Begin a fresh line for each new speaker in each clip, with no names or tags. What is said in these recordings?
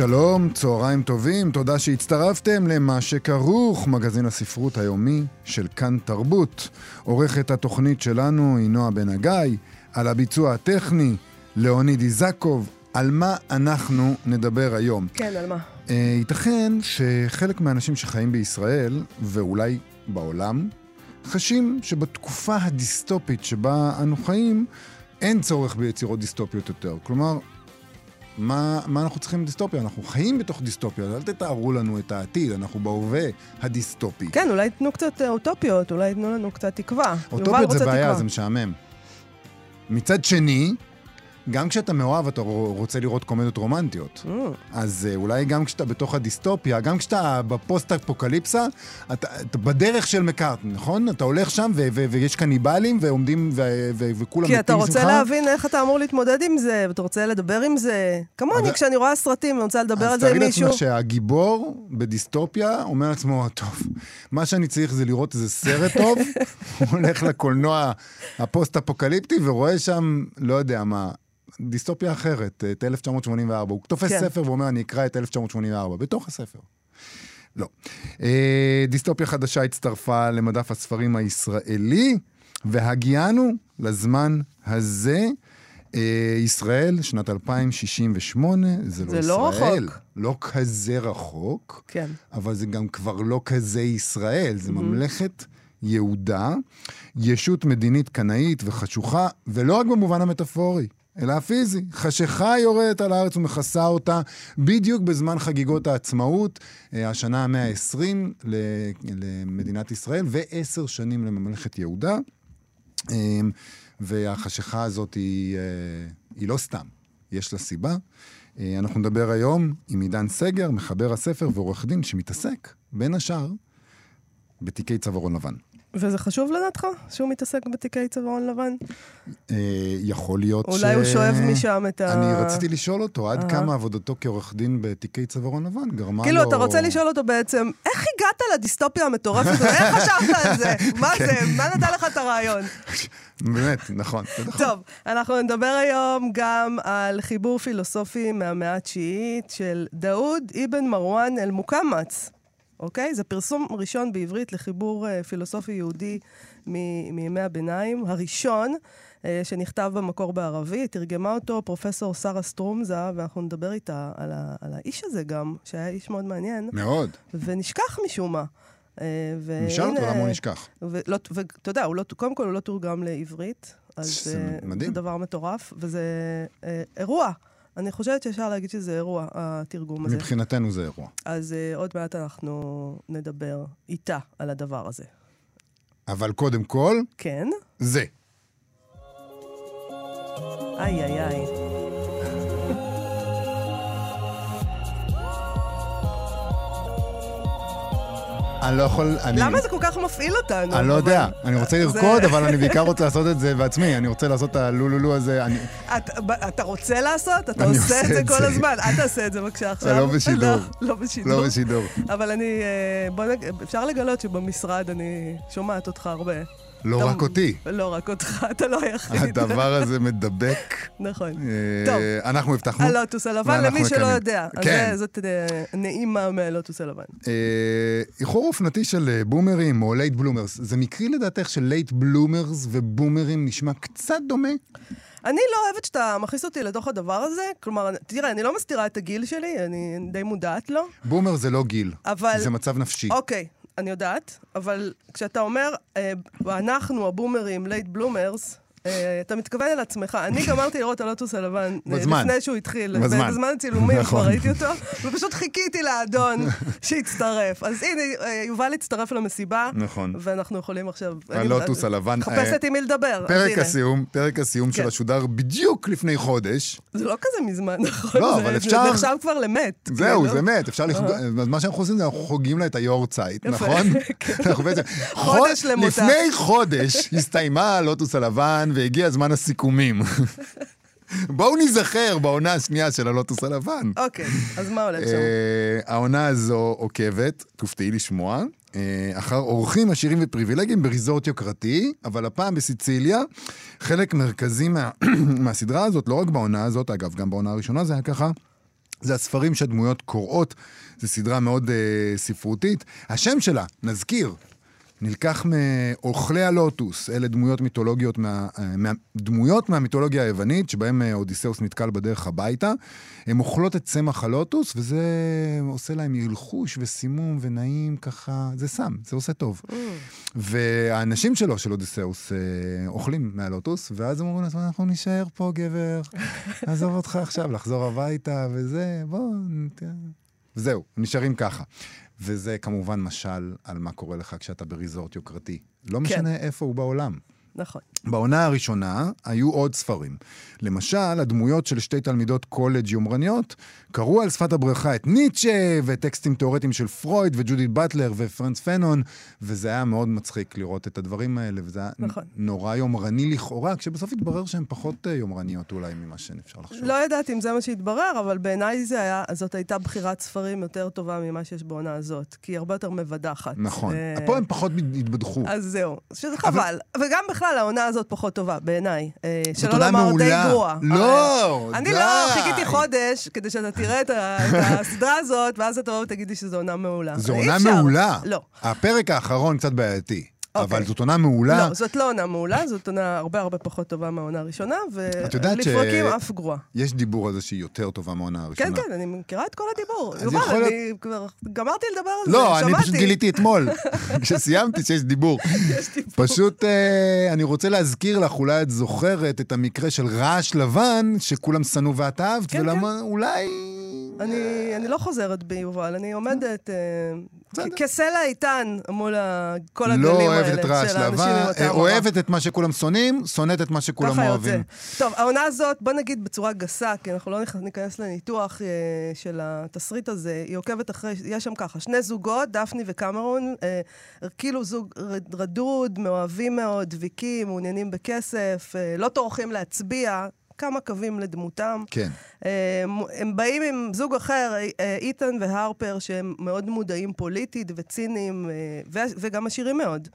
שלום, צהריים טובים, תודה שהצטרפתם למה שכרוך, מגזין הספרות היומי של כאן תרבות. עורכת התוכנית שלנו היא נועה בן הגיא, על הביצוע הטכני, ליאוניד איזקוב. על מה אנחנו נדבר היום?
כן, על מה?
Uh, ייתכן שחלק מהאנשים שחיים בישראל, ואולי בעולם, חשים שבתקופה הדיסטופית שבה אנו חיים, אין צורך ביצירות דיסטופיות יותר. כלומר, מה, מה אנחנו צריכים דיסטופיה? אנחנו חיים בתוך דיסטופיה, אל תתארו לנו את העתיד, אנחנו בהווה הדיסטופי.
כן, אולי תנו קצת אוטופיות, אולי תנו לנו קצת תקווה.
אוטופיות זה בעיה, תקווה. זה משעמם. מצד שני, גם כשאתה מאוהב אתה רוצה לראות קומדיות רומנטיות. Mm. אז uh, אולי גם כשאתה בתוך הדיסטופיה, גם כשאתה בפוסט-אפוקליפסה, אתה, אתה בדרך של מקארטן, נכון? אתה הולך שם ו- ו- ויש קניבלים ועומדים ו- ו- וכולם מתים
שמך. כי אתה רוצה להבין איך אתה אמור להתמודד עם זה, ואתה רוצה לדבר עם זה. כמוני, אז... כשאני רואה סרטים ואני רוצה לדבר על זה עם מישהו...
אז תראי לעצמך שהגיבור בדיסטופיה אומר לעצמו, טוב, מה שאני צריך זה לראות איזה סרט טוב, הוא הולך לקולנוע הפוסט-אפוקליפטי ורואה שם, לא יודע מה, דיסטופיה אחרת, את 1984. הוא תופס כן. ספר ואומר, אני אקרא את 1984, בתוך הספר. לא. אה, דיסטופיה חדשה הצטרפה למדף הספרים הישראלי, והגיענו לזמן הזה. אה, ישראל, שנת 2068, זה לא זה לא ישראל. רחוק. לא כזה רחוק,
כן.
אבל זה גם כבר לא כזה ישראל, זה mm-hmm. ממלכת יהודה, ישות מדינית קנאית וחשוכה, ולא רק במובן המטאפורי. אלא הפיזי. חשיכה יורדת על הארץ ומכסה אותה בדיוק בזמן חגיגות העצמאות, אה, השנה המאה ה-20 למדינת ישראל, ועשר שנים לממלכת יהודה. אה, והחשיכה הזאת היא, אה, היא לא סתם, יש לה סיבה. אנחנו נדבר היום עם עידן סגר, מחבר הספר ועורך דין, שמתעסק, בין השאר, בתיקי צווארון לבן.
וזה חשוב לדעתך שהוא מתעסק בתיקי צווארון לבן?
אה, יכול להיות
ש... אולי הוא שואב משם את ה...
אני רציתי לשאול אותו, עד כמה עבודתו כעורך דין בתיקי צווארון לבן גרמה לו...
כאילו, אתה רוצה לשאול אותו בעצם, איך הגעת לדיסטופיה המטורפת הזאת? איך חשבת על זה? מה זה? מה נתן לך את הרעיון?
באמת, נכון.
טוב, אנחנו נדבר היום גם על חיבור פילוסופי מהמאה התשיעית של דאוד אבן מרואן אל-מוקאמץ. אוקיי? זה פרסום ראשון בעברית לחיבור uh, פילוסופי יהודי מ- מימי הביניים, הראשון uh, שנכתב במקור בערבית, תרגמה אותו פרופסור שרה סטרומזה, ואנחנו נדבר איתה על, ה- על האיש הזה גם, שהיה איש מאוד מעניין.
מאוד.
ונשכח משום מה.
Uh, נשאל אותו למה הוא נשכח.
ואתה יודע, לא, קודם כל הוא לא תורגם לעברית. אז זה, מדהים. זה דבר מטורף, וזה uh, אירוע. אני חושבת שאפשר להגיד שזה אירוע, התרגום הזה.
מבחינתנו זה אירוע.
אז uh, עוד מעט אנחנו נדבר איתה על הדבר הזה.
אבל קודם כל...
כן?
זה.
איי, איי, איי.
אני לא יכול... אני...
למה זה כל כך מפעיל אותנו?
אני לא יודע. אני רוצה לרקוד, אבל אני בעיקר רוצה לעשות את זה בעצמי. אני רוצה לעשות את הלולולו הזה.
אתה רוצה לעשות? אתה עושה את זה כל הזמן. אל תעשה את זה בבקשה עכשיו.
לא בשידור. לא,
לא בשידור.
לא בשידור.
אבל אני... אה, בוא נגיד, אפשר לגלות שבמשרד אני שומעת אותך הרבה.
לא רק אותי.
לא רק אותך, אתה לא היחיד.
הדבר הזה מדבק.
נכון.
אה, טוב. אנחנו הבטחנו.
הלוטוס הלבן, למי שלא יודע. כן. זאת אה, נעימה מהלוטוס הלבן.
אה, איחור אופנתי של בומרים או late bloomers, זה מקרי לדעתך ש late bloomers ובומרים נשמע קצת דומה?
אני לא אוהבת שאתה מכניס אותי לתוך הדבר הזה. כלומר, תראה, אני לא מסתירה את הגיל שלי, אני די מודעת לו.
בומר זה לא גיל, אבל... זה מצב נפשי.
אוקיי, אני יודעת, אבל כשאתה אומר, אה, אנחנו הבומרים, late bloomers, אתה מתכוון אל עצמך. אני גמרתי לראות הלוטוס הלבן אה. לפני שהוא התחיל.
בזמן.
בזמן הצילומים כבר
נכון.
ראיתי אותו, ופשוט חיכיתי לאדון שהצטרף. אז הנה, אה, יובל הצטרף למסיבה,
נכון.
ואנחנו יכולים עכשיו...
הלוטוס הלבן.
מחפשת עם מי לדבר.
פרק. הסיום, פרק הסיום
כן.
שלה שודר בדיוק לפני חודש.
זה לא כזה מזמן, נכון?
לא, אבל אפשר-
זה עכשיו כבר למת.
זהו,
כאילו.
זה מת, אפשר לחגוג, מה שאנחנו עושים זה אנחנו חוגגים לה את היורצייט, נכון?
כן. חודש
חוד-
למותה.
לפני חודש הסתיימה הלוטוס הלבן והגיע זמן הסיכומים. בואו ניזכר בעונה השנייה של הלוטוס הלבן.
אוקיי, אז מה הולך שם?
אה, העונה הזו עוקבת, תופתעי לשמוע, אה, אחר אורחים עשירים ופריבילגיים בריזורט יוקרתי, אבל הפעם בסיציליה. חלק מרכזי מה, מהסדרה הזאת, לא רק בעונה הזאת, אגב, גם בעונה הראשונה זה היה ככה. זה הספרים שהדמויות קוראות, זו סדרה מאוד אה, ספרותית. השם שלה, נזכיר, נלקח מאוכלי הלוטוס, אלה דמויות מיתולוגיות, מה, אה, מה, דמויות מהמיתולוגיה היוונית, שבהם אה, אודיסאוס נתקל בדרך הביתה. הן אוכלות את צמח הלוטוס, וזה עושה להם הלחוש וסימום ונעים ככה, זה סם, זה עושה טוב. והאנשים שלו, של אודיסאוס, אה, אוכלים מהלוטוס, ואז הם אומרים לעצמם, אנחנו נישאר פה, גבר, עזוב אותך עכשיו, לחזור הביתה וזה, בוא, נת- וזהו, הם נשארים ככה. וזה כמובן משל על מה קורה לך כשאתה בריזורט יוקרתי. לא משנה איפה הוא בעולם.
נכון.
בעונה הראשונה היו עוד ספרים. למשל, הדמויות של שתי תלמידות קולג' יומרניות קראו על שפת הברכה את ניטשה וטקסטים תיאורטיים של פרויד וג'ודית באטלר ופרנס פנון, וזה היה מאוד מצחיק לראות את הדברים האלה, וזה היה
נכון.
נורא יומרני לכאורה, כשבסוף התברר שהן פחות אה, יומרניות אולי ממה שאפשר לחשוב.
לא יודעת אם זה מה שהתברר, אבל בעיניי זה היה, זאת הייתה בחירת ספרים יותר טובה ממה שיש בעונה הזאת, כי היא הרבה יותר מבדחת.
נכון.
אה,
פה הם פחות התבדחו.
אז זהו, שזה חבל. וגם בכלל, העונה הזאת פחות טובה, בעיניי. אה, שלא לומר די. גרועה.
לא,
אה, אני
די.
לא חיכיתי חודש כדי שאתה תראה את הסדרה הזאת, ואז אתה תבוא ותגיד לי שזו עונה מעולה.
זו עונה. מעולה.
לא.
הפרק האחרון קצת בעייתי.
אוקיי.
אבל זאת עונה מעולה.
לא, זאת לא עונה מעולה, זאת עונה הרבה הרבה פחות טובה מהעונה הראשונה,
יודעת ש-
ולפרקים אף גרועה.
יש דיבור על זה שהיא יותר טובה מהעונה הראשונה.
כן, כן, אני מכירה את כל הדיבור. יובל,
יכול
אני כבר גמרתי לדבר על זה,
לא, אני
שמעתי.
פשוט גיליתי אתמול, כשסיימתי שיש דיבור. פשוט אה, אני רוצה להזכיר לך, אולי את זוכרת את המקרה של רעש לבן, שכולם שנאו ואת אהבת,
כן,
ולמה אולי...
אני, אני לא חוזרת בי, יובל, אני עומדת אה, כסלע איתן מול כל הגלים
לא
האלה
אוהבת את רעש
רמה.
אוהבת את מה שכולם שונאים, שונאת את מה שכולם אוהבים.
טוב, העונה הזאת, בוא נגיד בצורה גסה, כי אנחנו לא ניכנס לניתוח אה, של התסריט הזה, היא עוקבת אחרי, יש שם ככה, שני זוגות, דפני וקמרון, אה, כאילו זוג רדוד, מאוהבים מאוד, דביקים, מעוניינים בכסף, לא טורחים להצביע. כמה קווים לדמותם.
כן.
אה, הם באים עם זוג אחר, אה, איתן והרפר, שהם מאוד מודעים פוליטית וציניים, אה, וגם עשירים מאוד.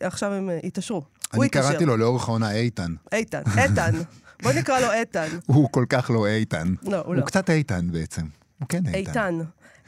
עכשיו הם אה, התעשרו. הוא
אני. קראתי לו לאורך העונה איתן.
איתן, איתן. בוא נקרא לו איתן.
הוא כל כך לא איתן.
לא, הוא
הוא
לא.
קצת איתן בעצם. הוא כן איתן.
איתן.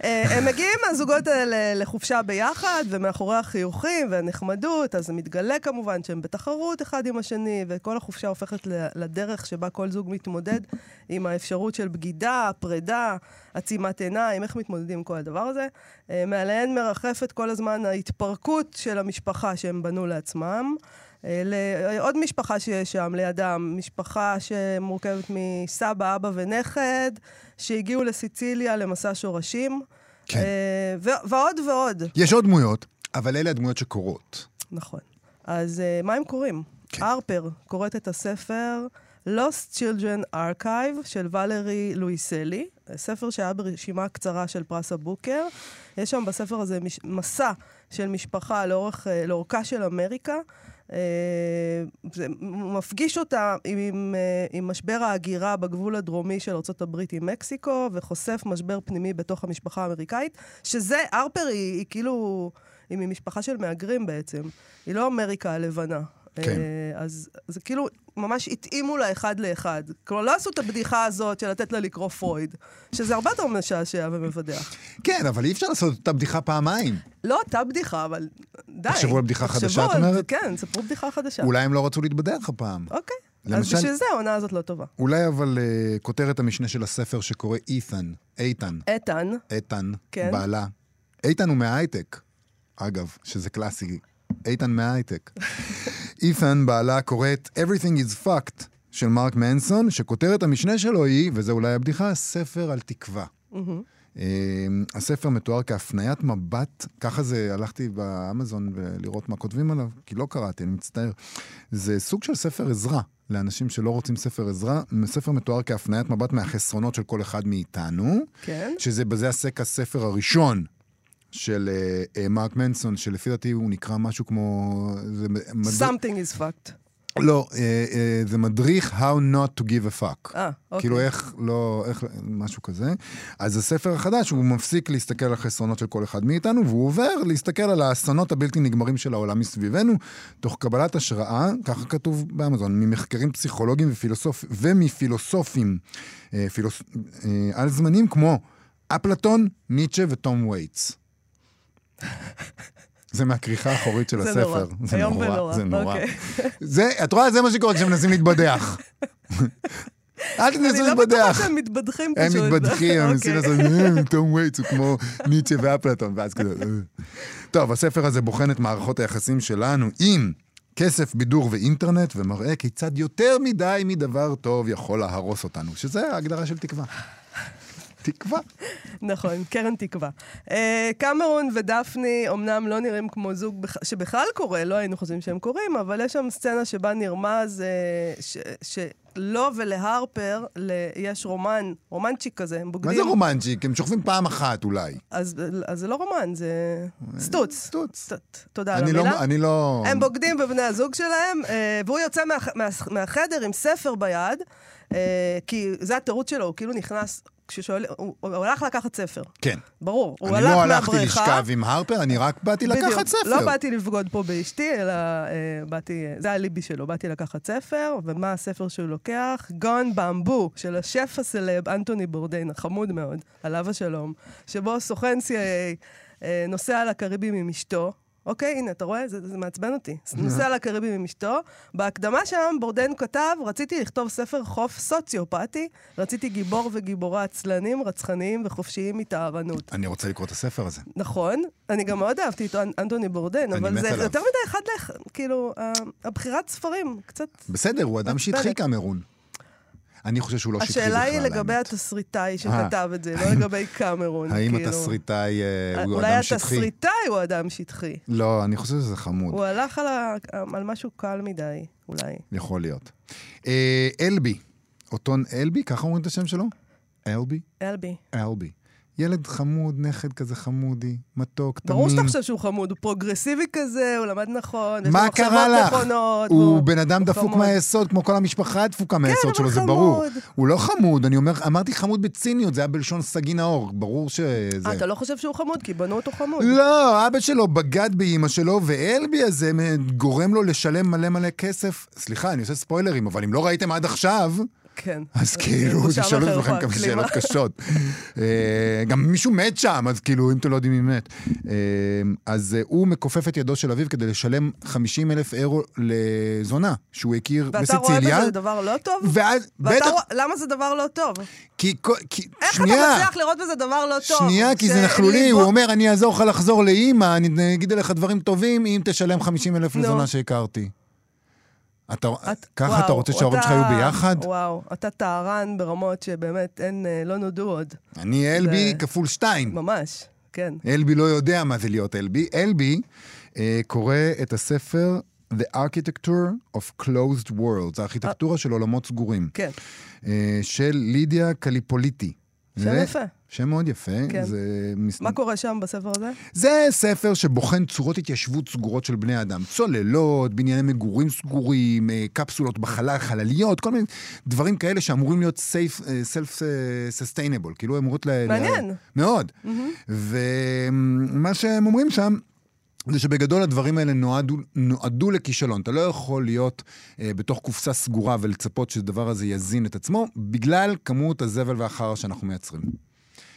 אה, הם מגיעים, הזוגות האלה, לחופשה ביחד, ומאחורי החיוכים והנחמדות, אז זה מתגלה כמובן שהם בתחרות אחד עם השני, וכל החופשה הופכת לדרך שבה כל זוג מתמודד עם האפשרות של בגידה, פרידה, עצימת עיניים, איך מתמודדים עם כל הדבר הזה. אה, מעליהן מרחפת כל הזמן ההתפרקות של המשפחה שהם בנו לעצמם. לעוד משפחה שיש שם לידם, משפחה שמורכבת מסבא, אבא ונכד, שהגיעו לסיציליה למסע שורשים.
כן.
אה, ו- ועוד ועוד.
יש עוד דמויות, אבל אלה הדמויות שקורות.
נכון. אז אה, מה הם קוראים?
כן.
הרפר קוראת את הספר Lost Children Archive של ולרי לואיסלי, ספר שהיה ברשימה קצרה של פרס הבוקר. יש שם בספר הזה מש... מסע של משפחה לאורך, אה, לאורכה של אמריקה. אה, זה מפגיש אותה עם, אה, עם משבר ההגירה בגבול הדרומי של ארה"ב עם מקסיקו, וחושף משבר פנימי בתוך המשפחה האמריקאית, שזה, הרפר היא, היא כאילו, היא ממשפחה של מהגרים בעצם. היא לא אמריקה הלבנה.
כן.
אה, אז זה כאילו, ממש התאימו לה אחד לאחד. כלומר, לא עשו את הבדיחה הזאת של לתת לה לקרוא פרויד, שזה הרבה יותר משעשע ומבדח.
כן, אבל אי אפשר לעשות את אותה בדיחה פעמיים.
לא אותה בדיחה, אבל די.
תחשבו על בדיחה חדשה, את אומרת?
כן, ספרו בדיחה חדשה.
אולי הם לא רצו להתבדח הפעם.
אוקיי. אז
למשל-
בשביל זה העונה הזאת לא טובה.
אולי אבל uh, כותרת המשנה של הספר שקורא אית'ן, איתן,
איתן,
איתן,
כן.
בעלה. איתן הוא מההייטק, אגב, שזה קלאסי. איתן מההייטק. אית'ן, בעלה, קוראת Everything is fucked של מרק מנסון, שכותרת המשנה שלו היא, וזה אולי הבדיחה, ספר על תקווה. אה, הספר מתואר כהפניית מבט, ככה זה, הלכתי באמזון לראות מה כותבים עליו, כי לא קראתי, אני מצטער. זה סוג של ספר עזרה לאנשים שלא רוצים ספר עזרה. ספר מתואר כהפניית מבט מהחסרונות של כל אחד מאיתנו,
כן.
שזה בזה עסק הספר הראשון של אה, אה, מרק מנסון, שלפי דעתי הוא נקרא משהו כמו... זה
Something is fucked.
לא, אה, אה, זה מדריך How not to give a fuck.
אה, אוקיי.
כאילו איך לא, איך, משהו כזה. אז הספר החדש, הוא מפסיק להסתכל על החסרונות של כל אחד מאיתנו, והוא עובר להסתכל על האסונות הבלתי נגמרים של העולם מסביבנו, תוך קבלת השראה, ככה כתוב באמזון, ממחקרים פסיכולוגיים ופילוסופ... ומפילוסופים אה, פילוס... אה, על זמנים כמו אפלטון, ניטשה ותום וייטס. זה מהכריכה האחורית של
זה
הספר.
נורא.
זה נורא, זה נורא. זה, את רואה, זה מה שקורה כשמנסים להתבדח. אל
אני
תנסו
לא בטוחה
להתבדח.
שהם מתבדחים
הם
פשוט.
מתבדחים, הם מנסים
אוקיי.
לעשות, "אה, תום וייטס הוא כמו ניטשה ואפלטון, ואז כזה... "אה". טוב, הספר הזה בוחן את מערכות היחסים שלנו עם כסף, בידור ואינטרנט, ומראה כיצד יותר מדי מדבר טוב יכול להרוס אותנו, שזה ההגדרה של תקווה. תקווה.
נכון, קרן תקווה. אה, קמרון ודפני אמנם לא נראים כמו זוג בכ- שבכלל קורה, לא היינו חושבים שהם קורים, אבל יש שם סצנה שבה נרמז אה, שלו ולהרפר יש רומן, רומנצ'יק כזה, הם בוגדים.
מה זה רומנצ'יק? הם שוכבים פעם אחת אולי.
אז, אז זה לא רומן, זה סטוץ.
סטוץ.
תודה על
אני
המילה.
לא... אני לא...
הם בוגדים בבני הזוג שלהם, אה, והוא יוצא מה, מה, מהחדר עם ספר ביד, כי זה התירוץ שלו, הוא כאילו נכנס, כששואל, הוא, הוא הלך לקחת ספר.
כן.
ברור, הוא
אני
הלך
לא הלכתי
מהבריכה.
לשכב עם הרפר, אני רק באתי לקחת
בדיוק.
ספר.
לא באתי לבגוד פה באשתי, אלא אה, באתי, זה האליבי שלו, באתי לקחת ספר, ומה הספר שהוא לוקח? גון במבו, של השף הסלב אנטוני בורדיין, החמוד מאוד, עליו השלום, שבו סוכן CIA אה, נוסע לקריבים עם אשתו. אוקיי, הנה, אתה רואה? זה, זה מעצבן אותי. נוסע לקריבים עם אשתו. בהקדמה שם, בורדיין כתב, רציתי לכתוב ספר חוף סוציופטי, רציתי גיבור וגיבורה עצלנים, רצחניים וחופשיים מטהרנות.
אני רוצה לקרוא את הספר הזה.
נכון, אני גם מאוד אהבתי את אנ- אנטוני בורדן, אבל זה
עליו.
יותר מדי אחד לאחד, כאילו, הבחירת ספרים, קצת...
בסדר, הוא אדם
מעצבנת.
קמרון. אני חושב שהוא לא שטחי בכלל.
השאלה היא לגבי. התסריטאי שכתב את זה, לא לגבי קמרון.
האם
כאילו.
התסריטאי אה, הוא
אולי
אדם שטחי?
התסריטאי הוא אדם שטחי.
לא, אני חושב שזה חמוד.
הוא הלך על משהו קל מדי, אולי.
יכול להיות. אה, אלבי, אוטון אלבי, ככה אומרים את השם שלו? אלבי?
אלבי.
אלבי. ילד חמוד, נכד כזה חמודי, מתוק, תמים.
ברור שאתה חושב שהוא חמוד, הוא פרוגרסיבי כזה, הוא למד נכון, יש
מה
לו
קרה
מחשבות
לך?
נכונות,
הוא
והוא-
בן אדם
הוא
דפוק
חמוד.
מהיסוד, כמו כל המשפחה הדפוקה מהיסוד
אבל
שלו, זה
חמוד.
ברור. הוא לא חמוד, אני אומר, אמרתי חמוד בציניות, זה היה בלשון סגי נאור, ברור שזה...
אה, אתה לא חושב שהוא חמוד? כי בנו אותו חמוד.
לא, אבא שלו בגד באימא שלו, ואלבי הזה גורם לו לשלם מלא מלא כסף. סליחה, אני עושה ספוילרים, אבל אם לא ראיתם עד עכשיו,
כן.
אז כאילו, תשאלו את עצמכם כמה. שאלות קשות. אה, גם מישהו מת שם, אז כאילו, אם אתם לא יודעים מי מת. אה, אז אה, הוא מכופף את ידו של אביו כדי לשלם 50 אלף אירו לזונה, שהוא הכיר
ואתה רואה
בסיציליה.
בזה דבר לא טוב?
ואז, בטח,
למה זה דבר לא טוב?
כי, כי,
איך
שנייה.
אתה מצליח לראות בזה דבר לא טוב?
שנייה, כי זה נכלולי, הוא אומר, אני אעזור לך לחזור לאימא, אני אגיד עליך דברים טובים אם תשלם 50 אלף. לזונה שהכרתי. אתה,
את-
ככה
וואו,
אתה רוצה שההורים שלך יהיו ביחד?
וואו, אתה טהרן ברמות שבאמת אין, אה, לא נודעו עוד.
אני אלבי
זה-
כפול שתיים.
ממש, כן.
אלבי לא יודע מה זה להיות אלבי. אלבי אה, קורא את הספר The Architecture of Closed Worlds, הארכיטקטורה של עולמות סגורים,
כן.
אה, של לידיה קליפוליטי.
שם יפה.
שם מאוד יפה.
כן.
זה.
מה קורה שם בספר הזה?
זה ספר שבוחן צורות התיישבות סגורות של בני אדם. צוללות, בנייני מגורים סגורים, אה, קפסולות בחלל, חלליות, כל מיני דברים כאלה שאמורים להיות safe, אה, self-sustainable, כאילו אמורות ל...
מעניין.
ל... מאוד. ומה שהם אומרים שם... זה שבגדול הדברים האלה נועדו, נועדו לכישלון. אתה לא יכול להיות אה, בתוך קופסה סגורה ולצפות שהדבר הזה יזין את עצמו, בגלל כמות הזבל והחרא שאנחנו מייצרים.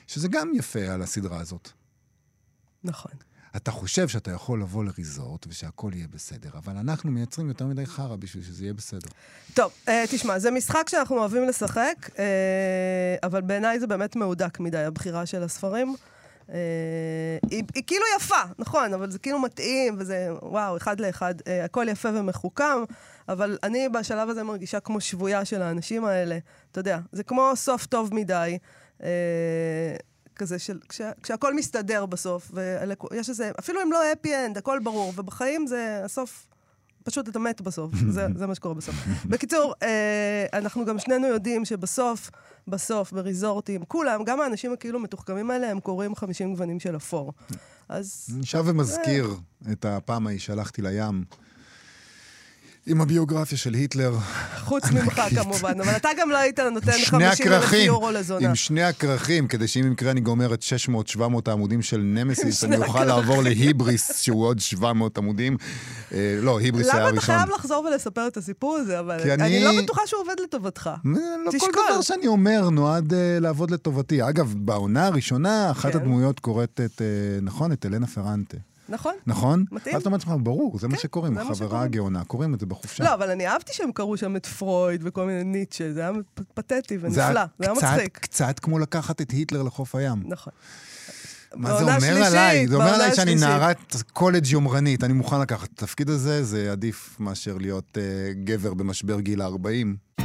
שזה גם יפה על הסדרה הזאת.
נכון.
אתה חושב שאתה יכול לבוא לריזורט ושהכול יהיה בסדר, אבל אנחנו מייצרים יותר מדי חרא בשביל שזה יהיה בסדר.
טוב, אה, תשמע, זה משחק שאנחנו אוהבים לשחק, אה, אבל בעיניי זה באמת מהודק מדי, הבחירה של הספרים. אה, היא, היא כאילו יפה, נכון, אבל זה כאילו מתאים, וזה, וואו, אחד לאחד, אה, הכל יפה ומחוכם, אבל אני בשלב הזה מרגישה כמו שבויה של האנשים האלה. אתה יודע, זה כמו סוף טוב מדי. אה, כזה של, כשה, כשהכל מסתדר בסוף, ויש איזה, אפילו אם לא happy end, הכל ברור, ובחיים זה הסוף, פשוט אתה מת בסוף, זה, זה מה שקורה בסוף. בקיצור, אה, אנחנו גם שנינו יודעים שבסוף, בסוף, בריזורטים, כולם, גם האנשים הכאילו מתוחכמים האלה, הם קוראים 50 גוונים של אפור. אז...
אני שב ומזכיר את הפעם ההיא שהלכתי לים. עם הביוגרפיה של היטלר.
חוץ ממך כמובן, אבל אתה גם לא היית נותן
עם שני
50 אלף יורו לזונה.
עם שני הכרכים, כדי שאם במקרה אני גומר את 600-700 העמודים של נמסיס, אני אוכל לעבור להיבריס, שהוא עוד 700 עמודים. אה, לא, היבריס היה
למה אתה
הראשון.
חייב לחזור ולספר את הסיפור הזה? אבל אני לא בטוחה שהוא עובד לטובתך.
אה, לא כל
תשקול.
דבר שאני אומר נועד uh, לעבוד לטובתי. אגב, בעונה הראשונה, אחת
כן.
הדמויות קוראת את, נכון, את אלנה פרנטה.
נכון?
נכון?
מתאים.
אז אתה אומר לעצמך, ברור, זה מה
כן,
שקוראים,
זה מה
החברה
שקוראים.
הגאונה, קוראים את זה בחופשה.
לא, אבל אני אהבתי שהם קראו שם את פרויד וכל מיני ניטשה, זה היה פתטי
זה
ונפלא, זה היה
קצת-
מצחיק.
קצת כמו לקחת את היטלר לחוף הים.
נכון.
מה זה אומר
שלישית,
עליי? זה אומר עליי שאני
שלישית.
נערת קולג' יומרנית, אני מוכן לקחת את התפקיד הזה, זה עדיף מאשר להיות אה, גבר במשבר גיל ה-40.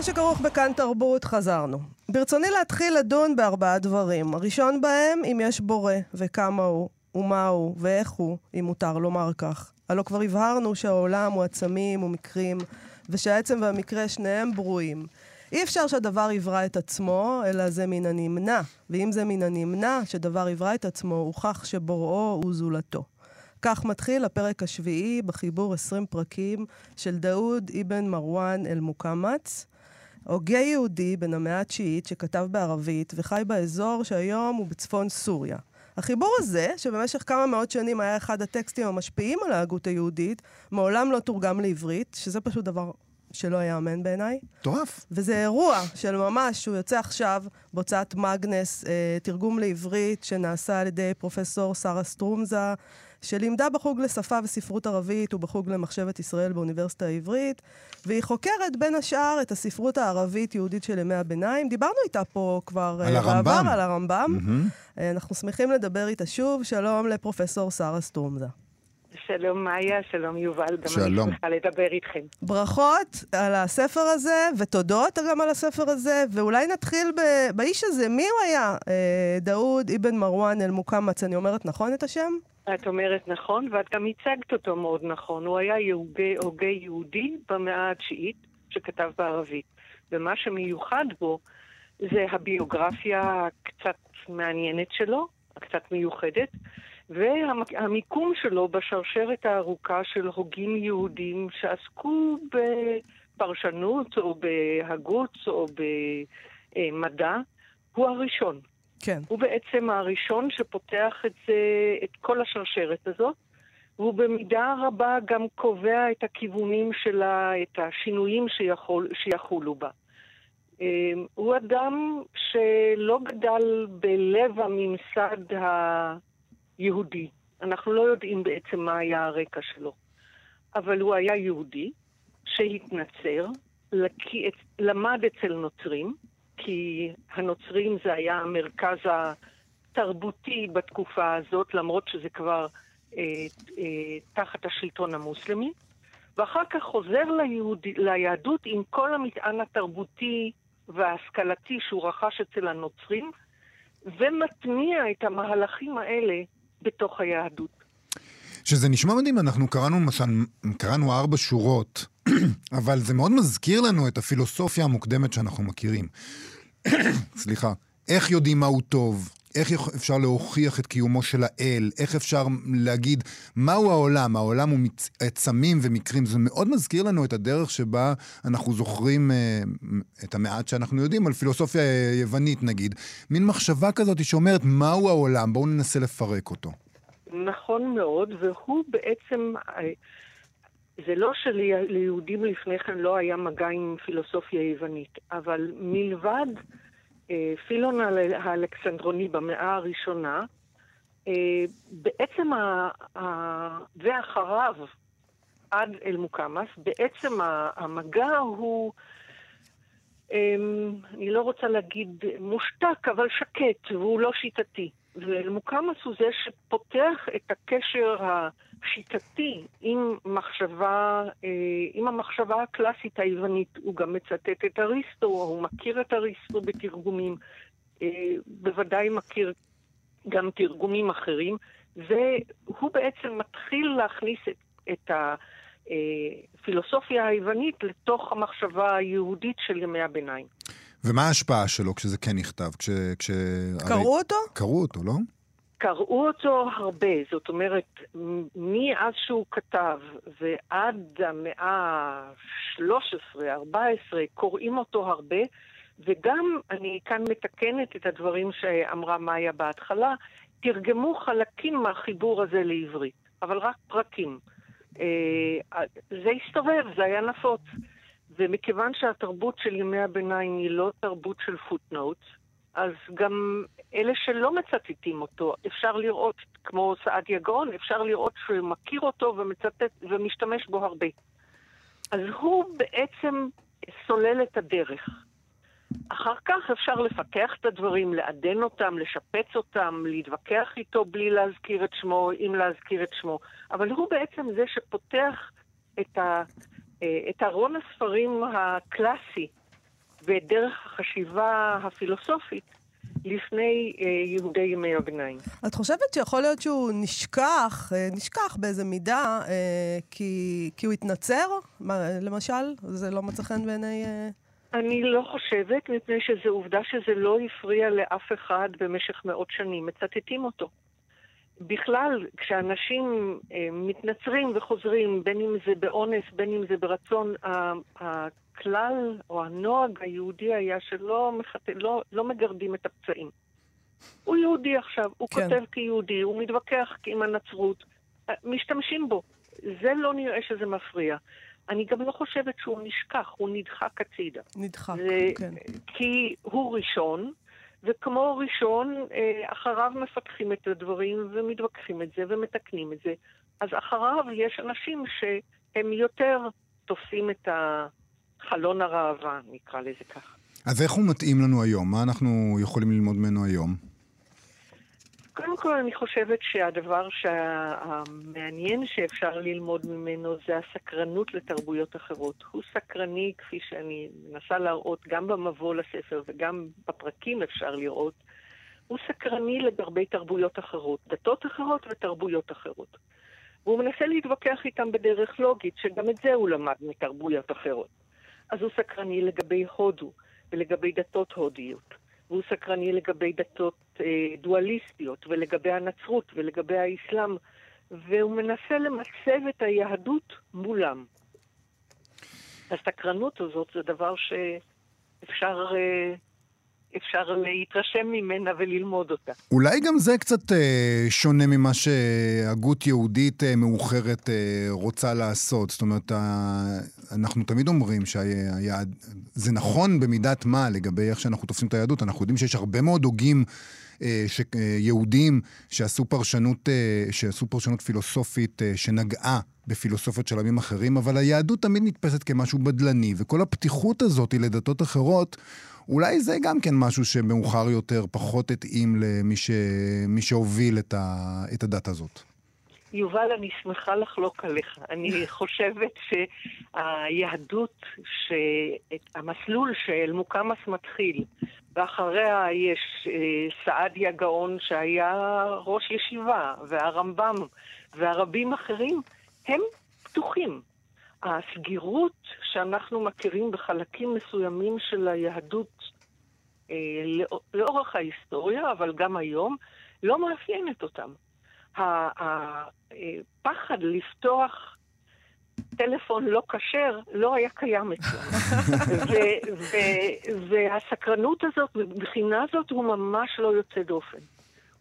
מה שכרוך בכאן תרבות, חזרנו. ברצוני להתחיל לדון בארבעה דברים. הראשון בהם, אם יש בורא, וכמה הוא, ומה הוא, ואיך הוא, אם מותר לומר כך. הלא כבר הבהרנו שהעולם הוא עצמים ומקרים, ושהעצם והמקרה שניהם ברואים. אי אפשר שהדבר יברא את עצמו, אלא זה מן הנמנע. ואם זה מן הנמנע שדבר יברא את עצמו, הוכח שבוראו הוא זולתו. כך מתחיל הפרק השביעי בחיבור 20 פרקים של דאוד אבן מרואן אל-מוקמץ, הוגה יהודי בן המאה התשיעית שכתב בערבית וחי באזור שהיום הוא בצפון סוריה. החיבור הזה, שבמשך כמה מאות שנים היה אחד הטקסטים המשפיעים על ההגות היהודית, מעולם לא תורגם לעברית, שזה פשוט דבר שלא ייאמן בעיניי.
מטורף.
וזה אירוע של ממש, שהוא יוצא עכשיו בהוצאת מאגנס, אה, תרגום לעברית, שנעשה על ידי פרופסור שרה סטרומזה, שלימדה בחוג לשפה וספרות ערבית ובחוג למחשבת ישראל באוניברסיטה העברית, והיא חוקרת בין השאר את הספרות הערבית-יהודית של ימי הביניים. דיברנו איתה פה כבר
על
אה,
הרמב"ם.
בעבר, על הרמב"ם. אה, אנחנו שמחים לדבר איתה שוב. שלום לפרופסור שרה סטרומזה.
שלום מאיה, שלום יובל, גם
שלום.
אני שמחה לדבר איתכם.
ברכות על הספר הזה, ותודות גם על הספר הזה, ואולי נתחיל ב- באיש הזה. מי הוא היה? אה, דאוד אבן מרואן אל-מוקמץ, אני אומרת נכון את השם?
את אומרת נכון, ואת גם הצגת אותו מאוד נכון. הוא היה הוגה יהודי במאה התשיעית, שכתב בערבית. ומה שמיוחד בו זה הביוגרפיה הקצת מעניינת שלו, הקצת מיוחדת, והמיקום שלו בשרשרת הארוכה של הוגים יהודים שעסקו בפרשנות או בהגות או במדע, הוא הראשון.
כן.
הוא בעצם הראשון שפותח את, זה, את כל השרשרת הזאת, והוא במידה רבה גם קובע את הכיוונים שלה, את השינויים שיכול, שיחולו בה. אה, הוא אדם שלא גדל בלב הממסד היהודי. אנחנו לא יודעים בעצם מה היה הרקע שלו. אבל הוא היה יהודי שהתנצר, למד אצל נוצרים, כי הנוצרים זה היה המרכז התרבותי בתקופה הזאת, למרות שזה כבר אה, אה, תחת השלטון המוסלמי, ואחר כך חוזר ליהוד... ליהדות עם כל המטען התרבותי וההשכלתי שהוא רכש אצל הנוצרים, ומטמיע את המהלכים האלה בתוך היהדות.
שזה נשמע מדהים, אנחנו קראנו קראנו ארבע שורות, אבל זה מאוד מזכיר לנו את הפילוסופיה המוקדמת שאנחנו מכירים. סליחה. איך יודעים מהו טוב? איך אפשר להוכיח את קיומו של האל? איך אפשר להגיד מהו העולם? העולם הוא מצ- עצמים ומקרים. זה מאוד מזכיר לנו את הדרך שבה אנחנו זוכרים אה, את המעט שאנחנו יודעים על פילוסופיה אה, יוונית נגיד. מין מחשבה כזאת שאומרת מהו העולם, בואו ננסה לפרק אותו.
נכון מאוד, והוא בעצם, אה, זה לא שליהודים לפני כן לא היה מגע עם פילוסופיה יוונית, אבל מלבד אה, פילון האל- האלכסנדרוני במאה הראשונה, אה, בעצם, ה, ה, ואחריו עד אל מוקמאס, בעצם ה- המגע הוא אמ, אני לא רוצה להגיד מושתק, אבל שקט, והוא לא שיטתי. ומוקמאס הוא זה שפותח את הקשר השיטתי עם מחשבה, אה, עם המחשבה הקלאסית היוונית. הוא גם מצטט את אריסטו, הוא מכיר את אריסטו בתרגומים, אה, בוודאי מכיר גם תרגומים אחרים, והוא בעצם מתחיל להכניס את, את הפילוסופיה היוונית לתוך המחשבה היהודית של ימי הביניים.
ומה ההשפעה שלו כשזה כן נכתב? כש... כש...
קראו אותו?
קראו אותו, לא?
קראו אותו הרבה, זאת אומרת, מאז שהוא כתב ועד המאה ה-13-14 קוראים אותו הרבה, וגם, אני כאן מתקנת את הדברים שאמרה מאיה בהתחלה, תרגמו חלקים מהחיבור הזה לעברית, אבל רק פרקים. אה, זה הסתובב, זה היה נפוץ. ומכיוון שהתרבות של ימי הביניים היא לא תרבות של פוטנוט, אז גם אלה שלא מצטטים אותו, אפשר לראות, כמו סעדיה גאון, אפשר לראות שהוא מכיר אותו ומצטט ומשתמש בו הרבה. אז הוא בעצם סולל את הדרך. אחר כך אפשר לפתח את הדברים, לעדן אותם, לשפץ אותם, להתווכח איתו בלי להזכיר את שמו, אם להזכיר את שמו. אבל הוא בעצם זה שפותח את, ה, את ארון הספרים הקלאסי ואת דרך החשיבה הפילוסופית לפני אה, יהודי ימי הביניים.
את חושבת שיכול להיות שהוא נשכח, אה, נשכח באיזה מידה, כי, כי הוא התנצר? למשל? זה לא מצא חן בעיני...
אני לא חושבת, מפני שזו עובדה שזה לא הפריע לאף אחד במשך מאות שנים. מצטטים אותו. בכלל, כשאנשים אה, מתנצרים וחוזרים, בין אם זה באונס, בין אם זה ברצון, הכלל או הנוהג היהודי היה שלא מחת... לא, לא מגרדים את הפצעים. הוא יהודי עכשיו, הוא כן. כותב כיהודי, הוא מתווכח עם הנצרות, אה, משתמשים בו. זה לא נראה שזה מפריע. אני גם לא חושבת שהוא נשכח, הוא נדחק הצידה.
נדחק,
זה,
כן.
כי הוא ראשון, וכמו ראשון, אה, אחריו מפתחים את הדברים ומתווכחים את זה ומתקנים את זה. אז אחריו יש אנשים שהם יותר תופסים את החלון הראווה, נקרא לזה ככה.
אז איך הוא מתאים לנו היום? מה אנחנו יכולים ללמוד ממנו היום?
קודם כל, אני חושבת שהדבר המעניין שאפשר ללמוד ממנו זה הסקרנות לתרבויות אחרות. הוא סקרני, כפי שאני מנסה להראות, גם במבוא לספר וגם בפרקים אפשר לראות, הוא סקרני לגבי תרבויות אחרות, דתות אחרות ותרבויות אחרות. והוא מנסה להתווכח איתם בדרך לוגית, שגם את זה הוא למד מתרבויות אחרות. אז הוא סקרני לגבי הודו ולגבי דתות הודיות. והוא סקרני לגבי דתות אה, דואליסטיות, ולגבי הנצרות, ולגבי האסלאם, והוא מנסה למצב את היהדות מולם. הסקרנות הזאת זה דבר שאפשר אה, אפשר להתרשם ממנה וללמוד אותה.
אולי גם זה קצת אה, שונה ממה שהגות יהודית אה, מאוחרת אה, רוצה לעשות. זאת אומרת, אה, אנחנו תמיד אומרים שזה נכון במידת מה לגבי איך שאנחנו תופסים את היהדות. אנחנו יודעים שיש הרבה מאוד הוגים אה, ש, אה, יהודים שעשו פרשנות, אה, שעשו פרשנות פילוסופית שנגעה בפילוסופיות של עמים אחרים, אבל היהדות תמיד נתפסת כמשהו בדלני, וכל הפתיחות הזאת לדתות אחרות, אולי זה גם כן משהו שמאוחר יותר פחות התאים למי ש... שהוביל את, ה... את הדת הזאת.
יובל, אני שמחה לחלוק עליך. אני חושבת שהיהדות, שהמסלול של מוקמאס מתחיל, ואחריה יש אה, סעדיה גאון שהיה ראש ישיבה, והרמב"ם, והרבים אחרים, הם פתוחים. הסגירות שאנחנו מכירים בחלקים מסוימים של היהדות אה, לאורך ההיסטוריה, אבל גם היום, לא מאפיינת אותם. הפחד לפתוח טלפון לא כשר לא היה קיים אצלנו. והסקרנות הזאת, מבחינה זאת, הוא ממש לא יוצא דופן.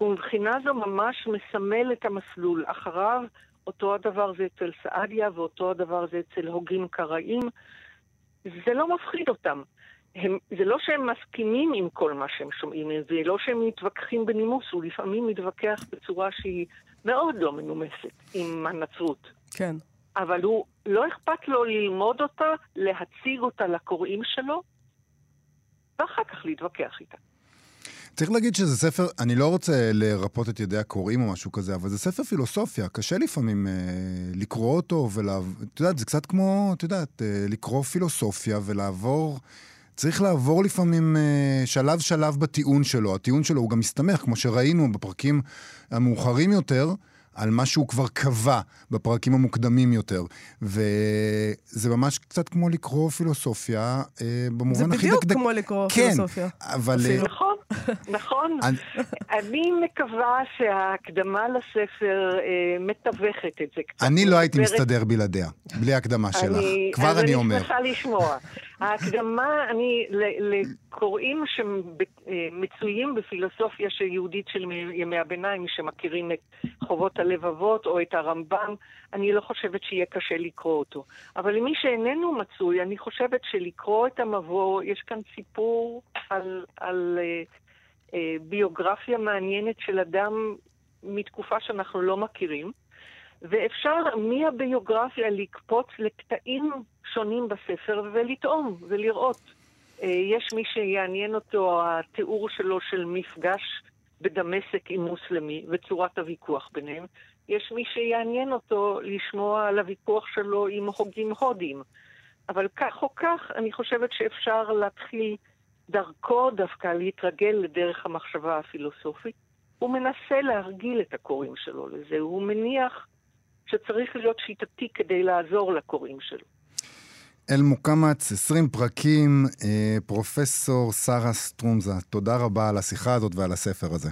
ומבחינה זו ממש מסמל את המסלול. אחריו אותו הדבר זה אצל סעדיה ואותו הדבר זה אצל הוגים קראים. זה לא מפחיד אותם. הם, זה לא שהם מסכימים עם כל מה שהם שומעים, זה לא שהם מתווכחים בנימוס, הוא לפעמים מתווכח בצורה שהיא מאוד לא מנומסת עם הנצרות.
כן.
אבל הוא, לא אכפת לו ללמוד אותה, להציג אותה לקוראים שלו, ואחר כך להתווכח איתה.
צריך להגיד שזה ספר, אני לא רוצה לרפות את ידי הקוראים או משהו כזה, אבל זה ספר פילוסופיה, קשה לפעמים אה, לקרוא אותו ולעבור, את יודעת, זה קצת כמו, את יודעת, אה, לקרוא פילוסופיה ולעבור, צריך לעבור לפעמים אה, שלב-שלב בטיעון שלו. הטיעון שלו הוא גם מסתמך, כמו שראינו בפרקים המאוחרים יותר, על מה שהוא כבר קבע בפרקים המוקדמים יותר. וזה ממש קצת כמו לקרוא פילוסופיה אה, במובן הכי
זה
דקדק.
בדיוק כמו לקרוא
כן,
פילוסופיה.
אבל...
אפילו.
נכון, נכון.
אני-
מקווה שההקדמה לספר אה, מתווכת את זה קצת.
אני לא הייתי מסתדר בלעדיה, בלי הקדמה שלך. כבר
אז
אני אומר.
אני שמחה לשמוע. ההקדמה, אני, לקוראים שמצויים בפילוסופיה של יהודית של ימי הביניים, שמכירים את חובות הלבבות או את הרמב"ם, אני לא חושבת שיהיה קשה לקרוא אותו. אבל למי שאיננו מצוי, אני חושבת שלקרוא את המבוא, יש כאן סיפור על, על אה, אה, ביוגרפיה מעניינת של אדם מתקופה שאנחנו לא מכירים. ואפשר מהביוגרפיה לקפוץ לקטעים שונים בספר ולטעום ולראות. אה, יש מי שיעניין אותו התיאור שלו של מפגש בדמשק עם מוסלמי וצורת הוויכוח ביניהם. יש מי שיעניין אותו לשמוע על הוויכוח שלו עם הוגים הודים. אבל כך או כך, אני חושבת שאפשר להתחיל דרכו דווקא להתרגל לדרך המחשבה הפילוסופית. הוא מנסה להרגיל את הקוראים שלו לזה, הוא מניח שצריך להיות שיטתי כדי לעזור לקוראים שלו.
אל מוקמץ, 20 פרקים, אה, פרופסור שרה סטרומזה, תודה רבה על השיחה הזאת ועל הספר הזה.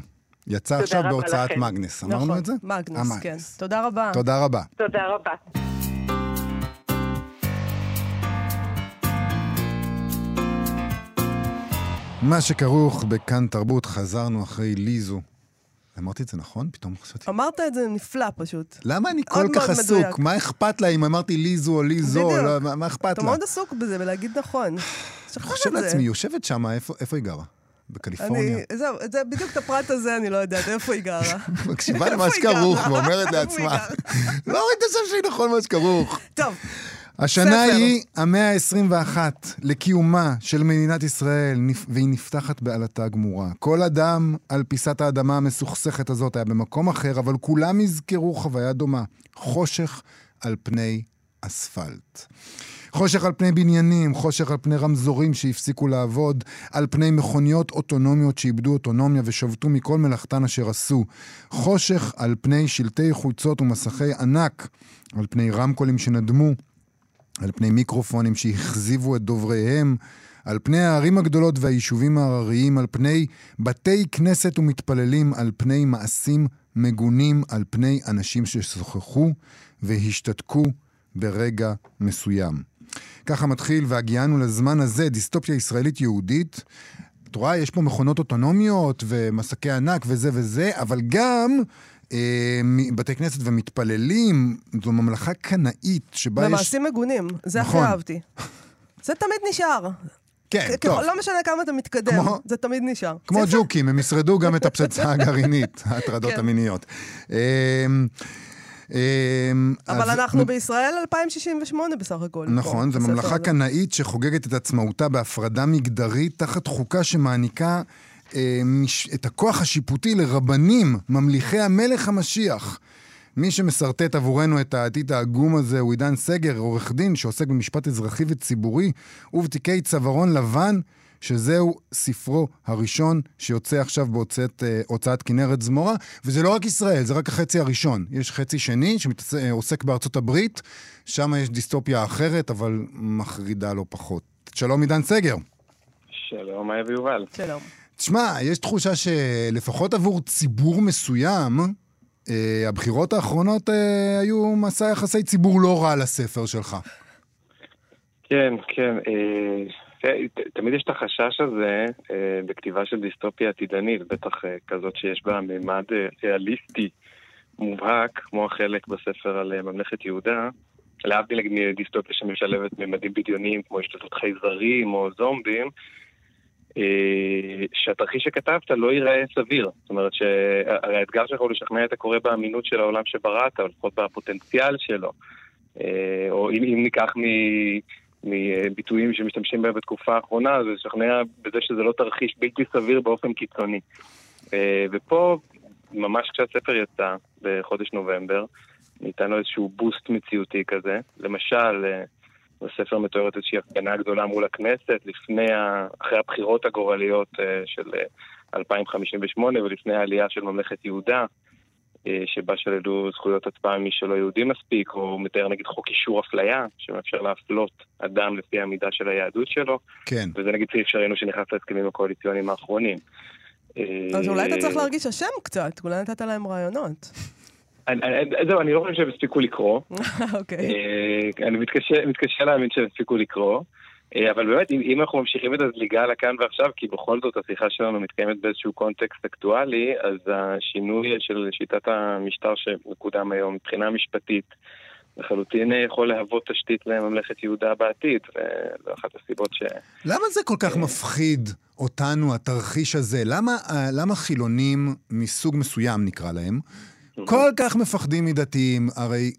יצא עכשיו בהוצאת
לכם.
מגנס, אמרנו
נכון,
את זה?
מגנוס,
אה,
כן. תודה רבה.
תודה רבה.
תודה רבה.
מה שכרוך בכאן תרבות, חזרנו אחרי ליזו. אמרתי את זה נכון? פתאום חשבתי...
אמרת את זה נפלא פשוט.
למה אני כל כך עסוק?
מדויק.
מה אכפת לה אם אמרתי ליזו או ליזו?
בדיוק.
לא, מה- מה אכפת
אתה
לה?
מאוד עסוק בזה, בלהגיד נכון.
אני חושב. לעצמי, יושבת שם, איפה איפה היא גרה? בקליפורניה.
אני, זהו, זה בדיוק את הפרט הזה אני לא יודעת, איפה היא גרה.
מקשיבה למה שכרוך? ואומרת לעצמה? לא ראית שם שהיא נכון מה שכרוך.
טוב,
השנה
ספר.
היא המאה ה-21 לקיומה של מדינת ישראל, והיא נפתחת בעלתה גמורה. כל אדם על פיסת האדמה המסוכסכת הזאת היה במקום אחר, אבל כולם יזכרו חוויה דומה. חושך על פני אספלט. חושך על פני בניינים, חושך על פני רמזורים שהפסיקו לעבוד, על פני מכוניות אוטונומיות שאיבדו אוטונומיה ושבתו מכל מלאכתן אשר עשו. חושך על פני שלטי חוצות ומסכי ענק, על פני רמקולים שנדמו, על פני מיקרופונים שהכזיבו את דובריהם, על פני הערים הגדולות והיישובים ההרריים, על פני בתי כנסת ומתפללים, על פני מעשים מגונים, על פני אנשים ששוחחו והשתתקו ברגע מסוים. ככה מתחיל, והגיענו לזמן הזה, דיסטופיה ישראלית יהודית. את רואה, יש פה מכונות אוטונומיות ומסקי ענק וזה וזה, אבל גם בתי כנסת ומתפללים, זו ממלכה קנאית שבה יש...
במעשים מגונים, זה הכי
נכון.
אהבתי. זה תמיד נשאר.
כן, טוב.
לא משנה כמה אתה מתקדם,
כמו-
זה תמיד נשאר.
כמו. ג'וקים, הם ישרדו גם את הפצצה הגרעינית, ההטרדות
כן.
המיניות. אמ, אמ,
אבל אנחנו בישראל 2068 בסך הכל.
נכון, זו ממלכה. קנאית שחוגגת את עצמאותה בהפרדה מגדרית תחת חוקה שמעניקה אה. את הכוח השיפוטי לרבנים, ממליכי המלך המשיח. מי שמסרטט עבורנו את העתיד העגום הזה הוא עידן סגר, עורך דין שעוסק במשפט אזרחי וציבורי ובתיקי צווארון לבן, שזהו ספרו הראשון שיוצא עכשיו בהוצאת אה, כנרת זמורה. וזה לא רק ישראל, זה רק החצי הראשון. יש חצי שני שעוסק בארצות הברית, שם יש דיסטופיה אחרת, אבל מחרידה לא פחות. שלום עידן סגר.
שלום, מאיה ויובל.
שלום.
תשמע, יש תחושה שלפחות עבור ציבור מסוים, אה, הבחירות האחרונות אה, היו מסע יחסי ציבור לא רע לספר שלך.
כן, כן. אה, ת- תמיד יש את החשש הזה אה, בכתיבה של דיסטופיה עתידנית, בטח אה, כזאת שיש בה מימד אה, ריאליסטי מובהק, כמו החלק בספר על אה, ממלכת יהודה, להבדיל מדיסטופיה שמשלבת ממדים בדיוניים כמו השתתפות חייזרים או זומבים, אה, שהתרחיש שכתבת לא ייראה סביר. זאת אומרת שהרי האתגר שלך הוא לשכנע את הקורא באמינות של העולם שבראת, או לפחות בפוטנציאל שלו. אה, או אם, אם ניקח מביטויים שמשתמשים בהם בתקופה האחרונה, זה לשכנע בזה שזה לא תרחיש בלתי סביר באופן קיצוני. אה, ופה, ממש כשהספר יצא, בחודש נובמבר, ניתן לו איזשהו בוסט מציאותי כזה. למשל, אה, בספר מתוארת איזושהי הפגנה גדולה מול הכנסת, לפני, ה... אחרי הבחירות הגורליות אה, של 2058 ולפני העלייה של ממלכת יהודה. שבה שללו זכויות הצבעה ממי שלא יהודי מספיק, או הוא מתאר נגיד חוק אישור אפליה, שמאפשר להפלות אדם לפי המידה של היהדות שלו.
כן.
וזה נגיד סעיף שראינו שנכנס להסכמים הקואליציוניים האחרונים.
אז אולי אתה צריך להרגיש אשם קצת, אולי נתת להם רעיונות.
זהו, אני לא חושב שהם הספיקו לקרוא.
אוקיי.
אני מתקשה להאמין שהם הספיקו לקרוא. אה, אבל באמת, אם, אנחנו ממשיכים את הזליגה לכאן ועכשיו, כי בכל זאת השיחה שלנו מתקיימת באיזשהו קונטקסט אקטואלי, אז השינוי של שיטת המשטר שמקודם היום מבחינה משפטית, לחלוטין יכול להוות תשתית לממלכת יהודה בעתיד, וזו אחת הסיבות ש...
למה זה כל כך מפחיד אותנו, התרחיש הזה? למה, אה, למה חילונים מסוג מסוים, נקרא להם, כל כך מפחדים מדתיים? הרי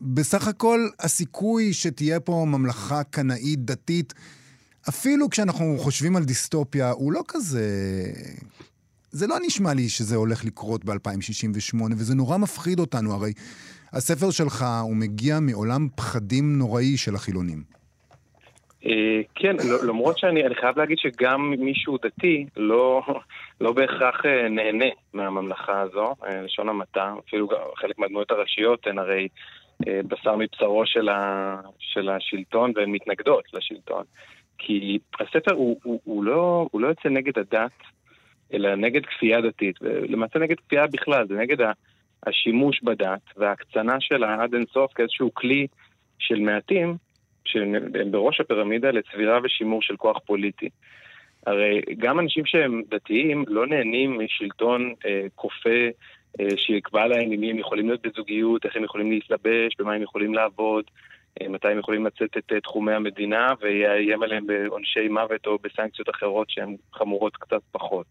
בסך הכל הסיכוי שתהיה פה ממלכה קנאית דתית, אפילו כשאנחנו חושבים על דיסטופיה, הוא לא כזה... זה לא נשמע לי שזה הולך לקרות ב-2068, וזה נורא מפחיד אותנו. הרי הספר שלך, הוא מגיע מעולם פחדים נוראי של החילונים.
אה, כן, למרות שאני חייב להגיד שגם מישהו דתי לא, לא בהכרח אה, נהנה מהממלכה הזו, אה, לשון המעטה, אפילו חלק מהדמויות הראשיות הן הרי בשר מבשרו של, ה, של השלטון והן מתנגדות לשלטון. כי הספר הוא, הוא, הוא, לא, הוא לא יוצא נגד הדת, אלא נגד כפייה דתית, ולמעשה נגד כפייה בכלל, זה נגד השימוש בדת וההקצנה שלה עד אינסוף כאיזשהו כלי של מעטים שהם בראש הפירמידה לצבירה ושימור של כוח פוליטי. הרי גם אנשים שהם דתיים לא נהנים משלטון אה, כופה אה, שיקבע להם עם מי הם יכולים להיות בזוגיות, איך הם יכולים להתלבש, במה הם יכולים לעבוד, אה, מתי הם יכולים לצאת את אה, תחומי המדינה, ויאיים עליהם בעונשי מוות או בסנקציות אחרות שהן חמורות קצת פחות.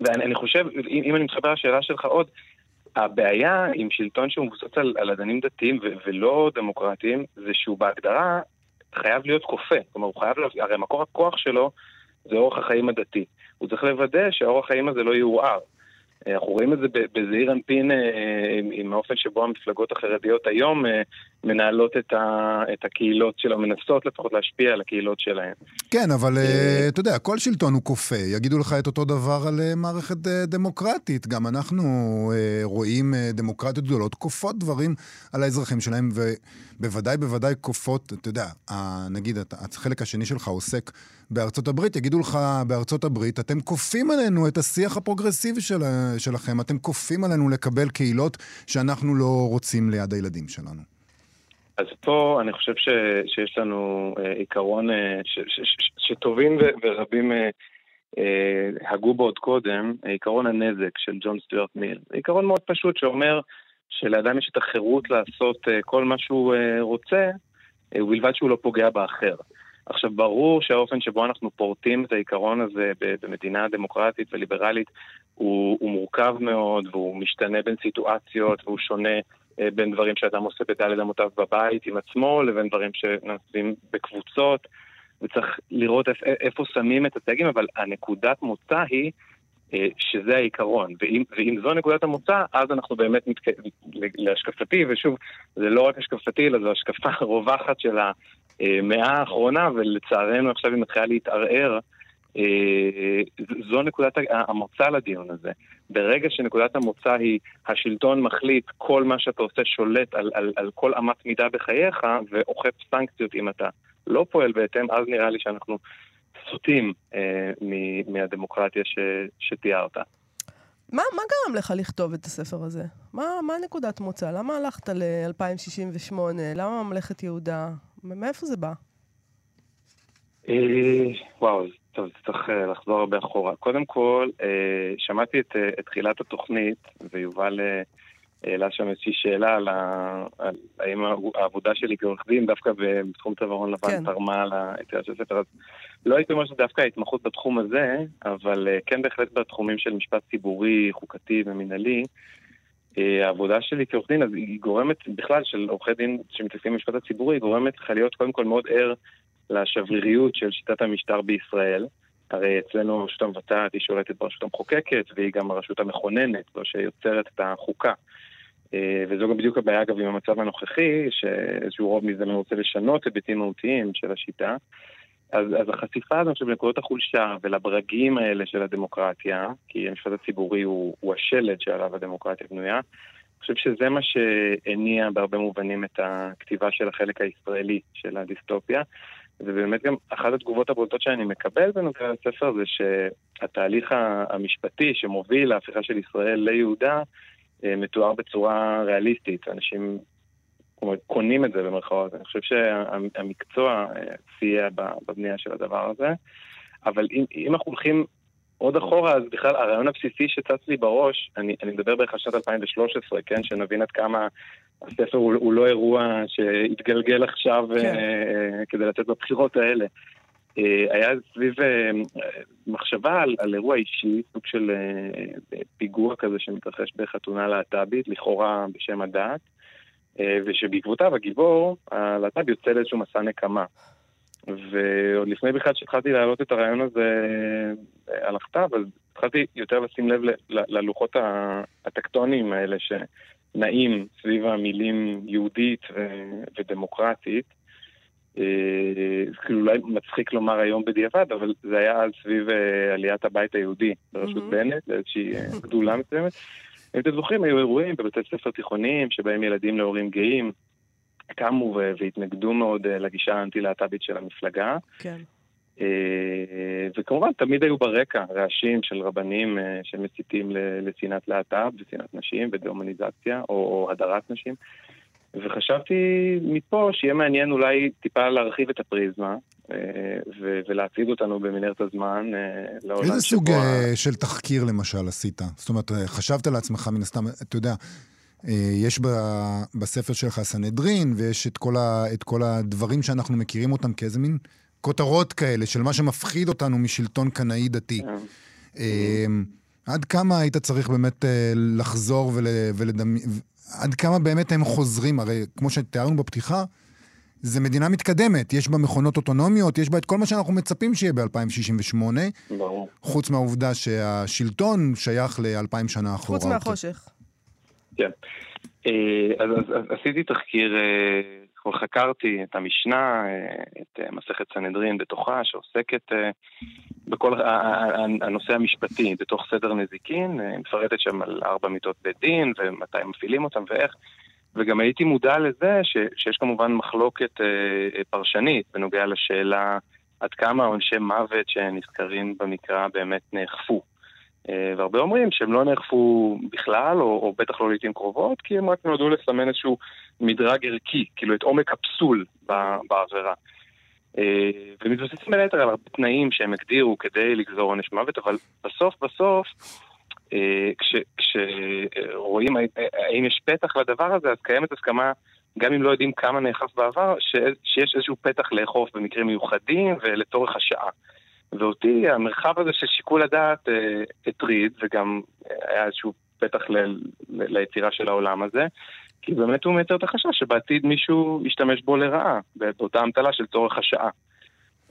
ואני חושב, אם אני מתחבר לשאלה שלך עוד, הבעיה עם שלטון שהוא מבוסס על, על אדנים דתיים ו- ולא דמוקרטיים, זה שהוא בהגדרה חייב להיות כופה. כלומר, הוא חייב, הרי מקור הכוח שלו זה אורח החיים הדתי. הוא צריך לוודא שהאורח החיים הזה לא יעורער. אה, אנחנו רואים את זה בזעיר אנפין אה, עם האופן שבו המפלגות החרדיות היום אה, מנהלות את, ה, את הקהילות שלו, מנסות לפחות להשפיע על הקהילות שלהן.
כן, אבל אתה יודע, כל שלטון הוא כופה. יגידו לך את אותו דבר על מערכת דמוקרטית. גם אנחנו רואים דמוקרטיות גדולות כופות דברים על האזרחים שלהם, ובוודאי בוודאי כופות, אתה יודע, נגיד, החלק השני שלך עוסק בארצות הברית, יגידו לך בארצות הברית, אתם כופים עלינו את השיח הפרוגרסיבי של, שלכם, אתם כופים עלינו לקבל קהילות שאנחנו לא רוצים ליד הילדים שלנו.
אז פה אני חושב ש, שיש לנו אה, עיקרון אה, ש, ש, ש, שטובים ו, ורבים אה, אה, הגו בו עוד קודם, עיקרון הנזק של ג'ון סטיוארט מיל. עיקרון מאוד פשוט שאומר שלאדם יש את החירות לעשות אה, כל מה שהוא אה, רוצה, אה, ובלבד שהוא לא פוגע באחר. עכשיו, ברור שהאופן שבו אנחנו פורטים את העיקרון הזה במדינה דמוקרטית וליברלית הוא, הוא מורכב מאוד והוא משתנה בין סיטואציות והוא שונה בין דברים שאדם עושה בדלת אמותיו בבית עם עצמו לבין דברים שנעשים בקבוצות וצריך לראות איפ, איפה שמים את הסייגים, אבל הנקודת מוצא היא אה, שזה העיקרון, ואם, ואם זו נקודת המוצא, אז אנחנו באמת, מתק... להשקפתי, ושוב, זה לא רק השקפתי, אלא זו השקפה רווחת של המאה האחרונה, ולצערנו עכשיו היא מתחילה להתערער. אה, זו נקודת המוצא לדיון הזה. ברגע שנקודת המוצא היא השלטון מחליט כל מה שאתה עושה שולט על, על, על כל אמת מידה בחייך ואוכף סנקציות אם אתה לא פועל בהתאם, אז נראה לי שאנחנו סוטים אה, מהדמוקרטיה ש, שתיארת.
מה, מה גרם לך לכתוב את הספר הזה? מה, מה נקודת מוצא? למה הלכת ל-2068? למה ממלכת יהודה? מאיפה זה בא?
אה, וואו, טוב, צריך אה, לחזור הרבה אחורה. קודם כל, אה, שמעתי את, את תחילת התוכנית, ויובל העלה שם איזושהי שאלה על, ה, על האם העבודה שלי כעורך דין, דווקא בתחום צווארון לבן, כן. תרמה ליציאה של הספר. אז לא הייתי אומר שדווקא ההתמחות בתחום הזה, אבל כן בהחלט בתחומים של משפט ציבורי, חוקתי ומינהלי. אה, העבודה שלי כעורך דין, אז היא גורמת, בכלל, של עורכי דין שמתעסקים במשפט הציבורי, היא גורמת לך להיות קודם כל מאוד ער לשבריריות של שיטת המשטר בישראל. הרי אצלנו הרשות המבצעת היא שולטת ברשות המחוקקת, והיא גם הרשות המכוננת, זו שיוצרת את החוקה. אה, וזו גם בדיוק הבעיה, אגב, עם המצב הנוכחי, שאיזשהו רוב מזה רוצה לשנות היבטים מהותיים של השיטה. אז, אז החשיפה הזאת של נקודות החולשה ולברגים האלה של הדמוקרטיה, כי המשפט הציבורי הוא, הוא השלד שעליו הדמוקרטיה בנויה, אני חושב שזה מה שהניע בהרבה מובנים את הכתיבה של החלק הישראלי של הדיסטופיה. ובאמת גם אחת התגובות הבולטות שאני מקבל בנוגע לספר זה שהתהליך המשפטי שמוביל להפיכה של ישראל ליהודה אה, מתואר בצורה ריאליסטית. אנשים קונים את זה במרכאות. אני חושב שהמקצוע אה, סייע בבנייה של הדבר הזה. אבל אם, אם אנחנו הולכים עוד אחורה, אז בכלל הרעיון הבסיסי שצץ לי בראש, אני, אני מדבר בערך על שנת 2013, כן? שנבין עד כמה הספר הוא, הוא לא אירוע שהתגלגל עכשיו כן. uh, כדי לצאת בבחירות האלה. Uh, היה סביב מחשבה על, על אירוע אישי, סוג של פיגוע כזה שמתרחש בחתונה להט"בית, לכאורה בשם הדת, ושבעקבותיו הגיבור, הלהט"ב יוצא לאיזשהו מסע נקמה. ועוד לפני בכלל שהתחלתי להעלות את הרעיון הזה על הכתב, אז התחלתי יותר לשים לב ללוחות הטקטוניים האלה שנעים סביב המילים יהודית ודמוקרטית. אה, כאילו אולי מצחיק לומר היום בדיעבד, אבל זה היה אז סביב אה, עליית הבית היהודי בראשות mm-hmm. בנט, לאיזושהי אה, גדולה מסוימת. אם אתם זוכרים, היו אירועים בבתי ספר תיכוניים שבהם ילדים להורים גאים קמו והתנגדו מאוד לגישה האנטי-להט"בית של המפלגה. כן. אה, וכמובן, תמיד היו ברקע רעשים של רבנים אה, שמסיתים לשנאת להט"ב ושנאת נשים ודה-הומניזציה או הדרת נשים. וחשבתי מפה שיהיה מעניין אולי טיפה להרחיב את הפריזמה אה, ולהציג אותנו במנהרת הזמן
לעולם שבו... איזה סוג של תחקיר למשל עשית? זאת אומרת, חשבת לעצמך מן הסתם, אתה יודע, יש בספר שלך סנהדרין, ויש את כל, ה, את כל הדברים שאנחנו מכירים אותם כאיזה מין כותרות כאלה של מה שמפחיד אותנו משלטון קנאי דתי. כן. עד כמה היית צריך באמת אה, לחזור ולדמיין, עד כמה באמת הם חוזרים, הרי כמו שתיארנו בפתיחה, זה מדינה מתקדמת, יש בה מכונות אוטונומיות, יש בה את כל מה שאנחנו מצפים שיהיה ב-2068. ברור. חוץ מהעובדה שהשלטון שייך לאלפיים שנה אחורה.
חוץ מהחושך.
כן. אה, אז, אז, אז עשיתי תחקיר אה, כבר חקרתי את המשנה, אה, את מסכת סנהדרין בתוכה, שעוסקת בכל הנושא המשפטי בתוך סדר נזיקין, מפרטת שם על ארבע מיטות בית דין ומתי מפעילים אותם ואיך. וגם הייתי מודע לזה ש, שיש כמובן מחלוקת אה, פרשנית בנוגע לשאלה עד כמה עונשי מוות שנזכרים במקרא באמת נאכפו. אה, והרבה אומרים שהם לא נאכפו בכלל, או, או בטח לא לעיתים קרובות, כי הם רק נועדו לסמן איזשהו מדרג ערכי, כאילו את עומק הפסול בעבירה. אה, ומתבססים בין היתר על הרבה תנאים שהם הגדירו כדי לגזור עונש מוות, אבל בסוף בסוף, אה, כשרואים האם יש פתח לדבר הזה, אז קיימת הסכמה, גם אם לא יודעים כמה נאכף בעבר, שיש איזשהו פתח לאכוף במקרים מיוחדים ולצורך השעה. ואותי המרחב הזה של שיקול הדעת אה, הטריד, וגם היה איזשהו פתח ל, ל, ליצירה של העולם הזה, כי באמת הוא מייצר את החשש שבעתיד מישהו ישתמש בו לרעה, באותה אמתלה של צורך השעה.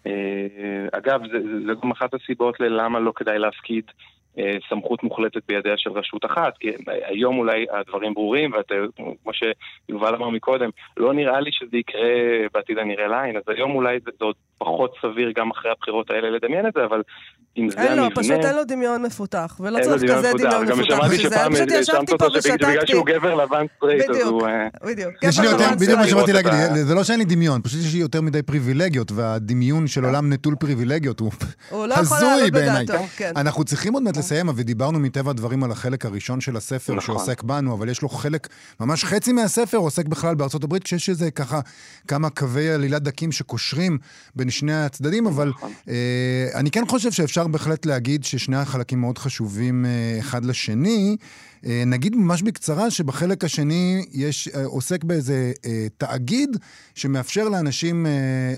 אה, אגב, זה גם אחת הסיבות ללמה לא כדאי להפקיד סמכות מוחלטת בידיה של רשות אחת, כי היום אולי הדברים ברורים, וכמו שיובל אמר מקודם, לא נראה לי שזה יקרה בעתיד הנראה לעין, אז היום אולי זה עוד פחות סביר גם אחרי הבחירות האלה לדמיין את זה, אבל אם זה המבנה...
אין לו, פשוט אין לו דמיון מפותח, ולא צריך כזה דמיון מפותח. גם שמעתי
שפעם האשמת אותו שבגלל שהוא גבר לבן סטרייט, אז הוא...
בדיוק,
בדיוק. בדיוק מה שבאתי להגיד, זה לא שאין לי דמיון, פשוט יש לי יותר מדי פריבילגיות, והדמיון של עולם נטול פריבילגיות הוא
לא הזוי בעיניי.
כן. אנחנו צריכים עוד מעט לסיים, ודיברנו מטבע הדברים על החלק הראשון של הספר, נכון. שעוסק בנו, אבל יש לו חלק, ממש חצי מהספר עוסק בכלל בארצות הברית, כשיש איזה ככה כמה קווי עלילה דקים שקושרים בין שני הצדדים, אבל נכון. אה, אני כן חושב שאפשר בהחלט להגיד ששני החלקים מאוד חשובים אה, אחד לשני. אה, נגיד ממש בקצרה שבחלק השני יש, אה, עוסק באיזה אה, תאגיד שמאפשר לאנשים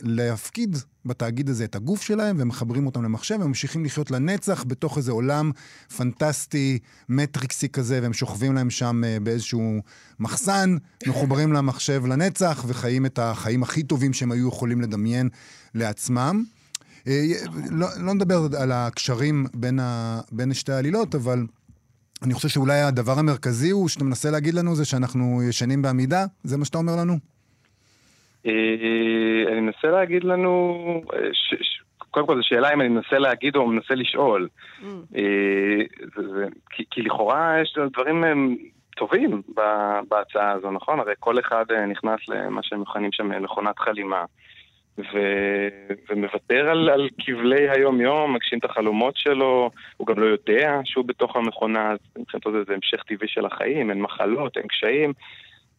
להפקיד בתאגיד הזה את הגוף שלהם, ומחברים אותם למחשב, וממשיכים לחיות לנצח בתוך איזה עולם פנטסטי, מטריקסי כזה, והם שוכבים להם שם באיזשהו מחסן, מחוברים למחשב לנצח, וחיים את החיים הכי טובים שהם היו יכולים לדמיין לעצמם. לא, לא נדבר על הקשרים בין, ה, בין שתי העלילות, אבל אני חושב שאולי הדבר המרכזי הוא שאתה מנסה להגיד לנו זה שאנחנו ישנים בעמידה? זה מה שאתה אומר לנו?
אה, אני מנסה להגיד לנו, אה, ש, ש, קודם כל זו שאלה אם אני מנסה להגיד או מנסה לשאול.
Mm.
אה, זה, זה, כי, כי לכאורה יש דברים טובים בהצעה הזו, נכון? הרי כל אחד נכנס למה שהם מכנים שם מכונת חלימה. ו- ומוותר על, על כבלי היום-יום, מגשים את החלומות שלו, הוא גם לא יודע שהוא בתוך המכונה, אז מבחינתו זה, זה המשך טבעי של החיים, אין מחלות, אין קשיים.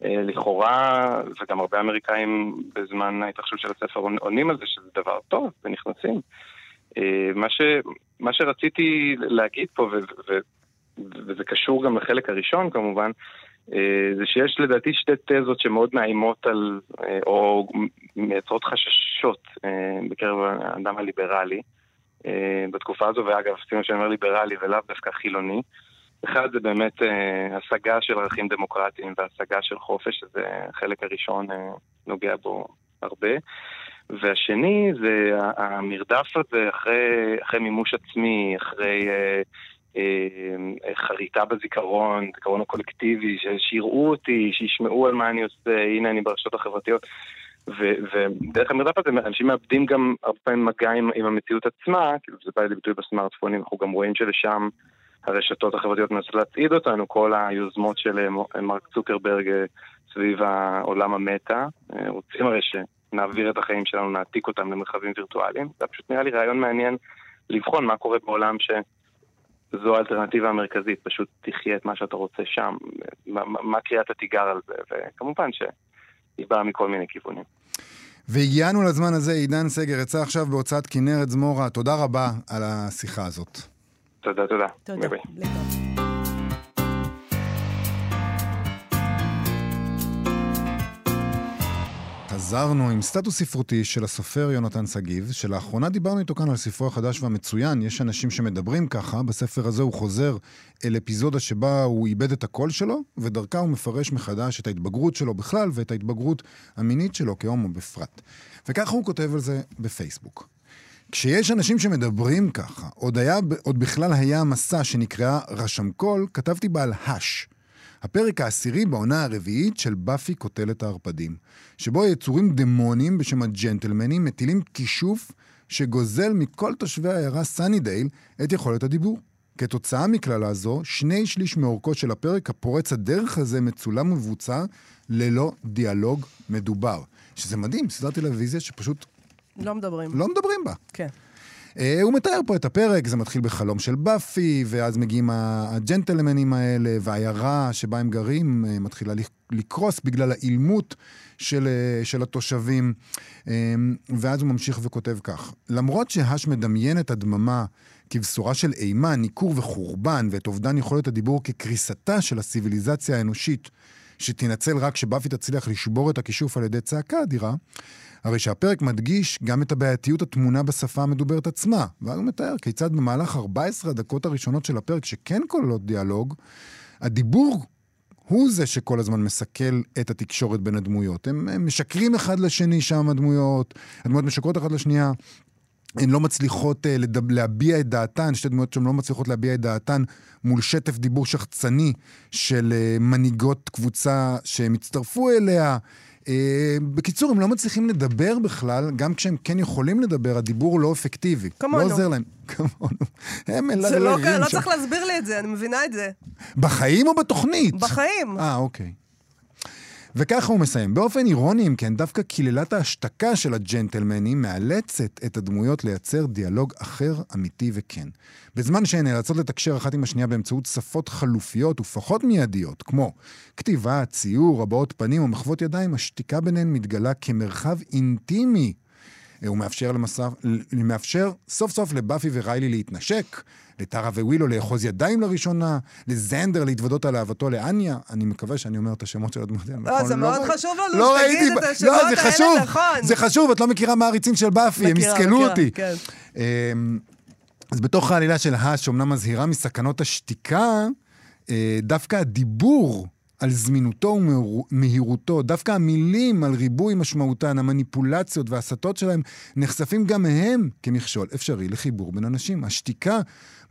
אה, לכאורה, וגם הרבה אמריקאים בזמן ההתרחשות של הספר עונים על זה שזה דבר טוב, ונכנסים. אה, מה, ש, מה שרציתי להגיד פה, ו, ו, וזה קשור גם לחלק הראשון כמובן, זה שיש לדעתי שתי תזות שמאוד מאיימות על, או מייצרות חששות בקרב האדם הליברלי בתקופה הזו, ואגב, שימו שאני אומר ליברלי ולאו דווקא חילוני. אחד זה באמת אה, השגה של ערכים דמוקרטיים והשגה של חופש, שזה החלק הראשון אה, נוגע בו הרבה. והשני זה המרדף הזה אחרי, אחרי מימוש עצמי, אחרי אה, אה, חריטה בזיכרון, זיכרון הקולקטיבי, שיראו אותי, שישמעו על מה אני עושה, הנה אני ברשתות החברתיות. ודרך המרדף הזה אנשים מאבדים גם הרבה פעמים מגע עם, עם המציאות עצמה, כאילו זה בא לידי ביטוי בסמארטפונים, אנחנו גם רואים שלשם הרשתות החברתיות מנסות להצעיד אותנו, כל היוזמות של אה, מרק צוקרברג אה, סביב העולם המטה. אה, רוצים הרי שנעביר את החיים שלנו, נעתיק אותם למרחבים וירטואליים. זה פשוט נראה לי רעיון מעניין לבחון מה קורה בעולם שזו האלטרנטיבה המרכזית, פשוט תחיה את מה שאתה רוצה שם, מה, מה קריאת התיגר על זה, וכמובן שהיא באה מכל מיני כיוונים.
והגענו לזמן הזה, עידן סגר יצא עכשיו בהוצאת כנרת זמורה. תודה רבה על השיחה הזאת.
תודה, תודה.
תודה.
ביי ביי.
חזרנו עם סטטוס ספרותי של הסופר יונתן שגיב, שלאחרונה דיברנו איתו כאן על ספרו החדש והמצוין. יש אנשים שמדברים ככה, בספר הזה הוא חוזר אל אפיזודה שבה הוא איבד את הקול שלו, ודרכה הוא מפרש מחדש את ההתבגרות שלו בכלל ואת ההתבגרות המינית שלו כהומו בפרט. וככה הוא כותב על זה בפייסבוק. כשיש אנשים שמדברים ככה, עוד, היה, עוד בכלל היה מסה שנקרא רשם קול, כתבתי בה על Hush. הפרק העשירי בעונה הרביעית של באפי קוטלת הערפדים, שבו יצורים דמונים בשם הג'נטלמנים מטילים כישוף שגוזל מכל תושבי העיירה סאנידייל את יכולת הדיבור. כתוצאה מקללה זו, שני שליש מאורכו של הפרק הפורץ הדרך הזה מצולם ומבוצע ללא דיאלוג מדובר. שזה מדהים, סדרת טלוויזיה שפשוט
לא מדברים.
לא מדברים בה.
כן.
Uh, הוא מתאר פה את הפרק, זה מתחיל בחלום של באפי, ואז מגיעים הג'נטלמנים האלה, והעיירה שבה הם גרים uh, מתחילה לקרוס בגלל האילמות של, uh, של התושבים. ואז הוא ממשיך וכותב כך: למרות שהאש מדמיין את הדממה כבשורה של אימה, ניכור וחורבן, ואת אובדן יכולת הדיבור כקריסתה של הציוויליזציה האנושית, שתינצל רק כשבאפי תצליח לשבור את הכישוף על ידי צעקה אדירה, הרי שהפרק מדגיש גם את הבעייתיות הטמונה בשפה המדוברת עצמה, ואז הוא מתאר כיצד במהלך 14 הדקות הראשונות של הפרק, שכן כוללות דיאלוג, הדיבור הוא זה שכל הזמן מסכל את התקשורת בין הדמויות. הם, הם משקרים אחד לשני שם, הדמויות, הדמויות משקרות אחת לשנייה. הן לא מצליחות uh, לדב, להביע את דעתן, שתי דמויות שהן לא מצליחות להביע את דעתן מול שטף דיבור שחצני של uh, מנהיגות קבוצה שהם הצטרפו אליה. אה, בקיצור, הם לא מצליחים לדבר בכלל, גם כשהם כן יכולים לדבר, הדיבור לא אפקטיבי.
כמונו.
לא עוזר להם. כמונו. הם מלרלרים
זה לא, לא
שם.
צריך להסביר לי את זה, אני מבינה את זה.
בחיים או בתוכנית?
בחיים.
אה, אוקיי. וככה הוא מסיים. באופן אירוני, אם כן, דווקא קללת ההשתקה של הג'נטלמנים מאלצת את הדמויות לייצר דיאלוג אחר, אמיתי וכן. בזמן שהן נאלצות לתקשר אחת עם השנייה באמצעות שפות חלופיות ופחות מיידיות, כמו כתיבה, ציור, הבעות פנים או מחוות ידיים, השתיקה ביניהן מתגלה כמרחב אינטימי. הוא מאפשר, למסע, מאפשר סוף סוף לבאפי וריילי להתנשק, לטרה ווילו לאחוז ידיים לראשונה, לזנדר להתוודות על אהבתו לאניה. אני מקווה שאני אומר את השמות של הדמות האלה,
לא, זה מאוד חשוב לנו
לא
שתגיד את השמות
לא, זה
האלה
חשוב,
נכון.
זה חשוב, את לא מכירה מעריצים של באפי, הם יסכלו אותי.
כן.
אמ, אז בתוך העלילה של האש, אמנם מזהירה מסכנות השתיקה, אה, דווקא הדיבור על זמינותו ומהירותו, דווקא המילים על ריבוי משמעותן, המניפולציות וההסתות שלהם, נחשפים גם הם כמכשול אפשרי לחיבור בין אנשים. השתיקה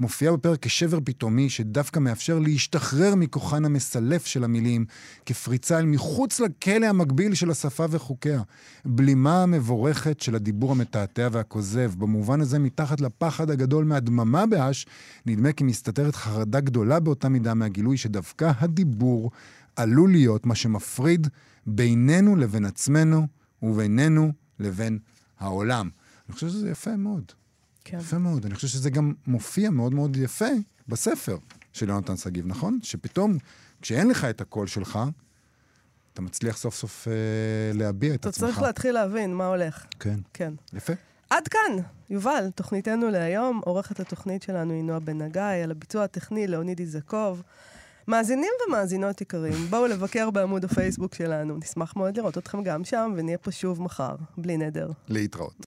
מופיעה בפרק כשבר פתאומי, שדווקא מאפשר להשתחרר מכוחן המסלף של המילים, כפריצה אל מחוץ לכלא המקביל של השפה וחוקיה. בלימה המבורכת של הדיבור המתעתע והכוזב. במובן הזה, מתחת לפחד הגדול מהדממה באש, נדמה כי מסתתרת חרדה גדולה באותה מידה מהגילוי שדווקא הדיבור עלול להיות מה שמפריד בינינו לבין עצמנו ובינינו לבין העולם. אני חושב שזה יפה מאוד.
כן.
יפה מאוד. אני חושב שזה גם מופיע מאוד מאוד יפה בספר של יונתן שגיב, נכון? שפתאום, כשאין לך את הקול שלך, אתה מצליח סוף סוף אה, להביע את
אתה
עצמך.
צריך להתחיל להבין מה הולך.
כן.
כן.
יפה.
עד כאן, יובל, תוכניתנו להיום. עורכת התוכנית שלנו היא נועה בן נגי, על הביצוע הטכני לאוניד איזקוב. מאזינים ומאזינות יקרים, בואו לבקר בעמוד הפייסבוק שלנו. נשמח מאוד לראות אתכם גם שם, ונהיה פה שוב מחר, בלי נדר.
להתראות.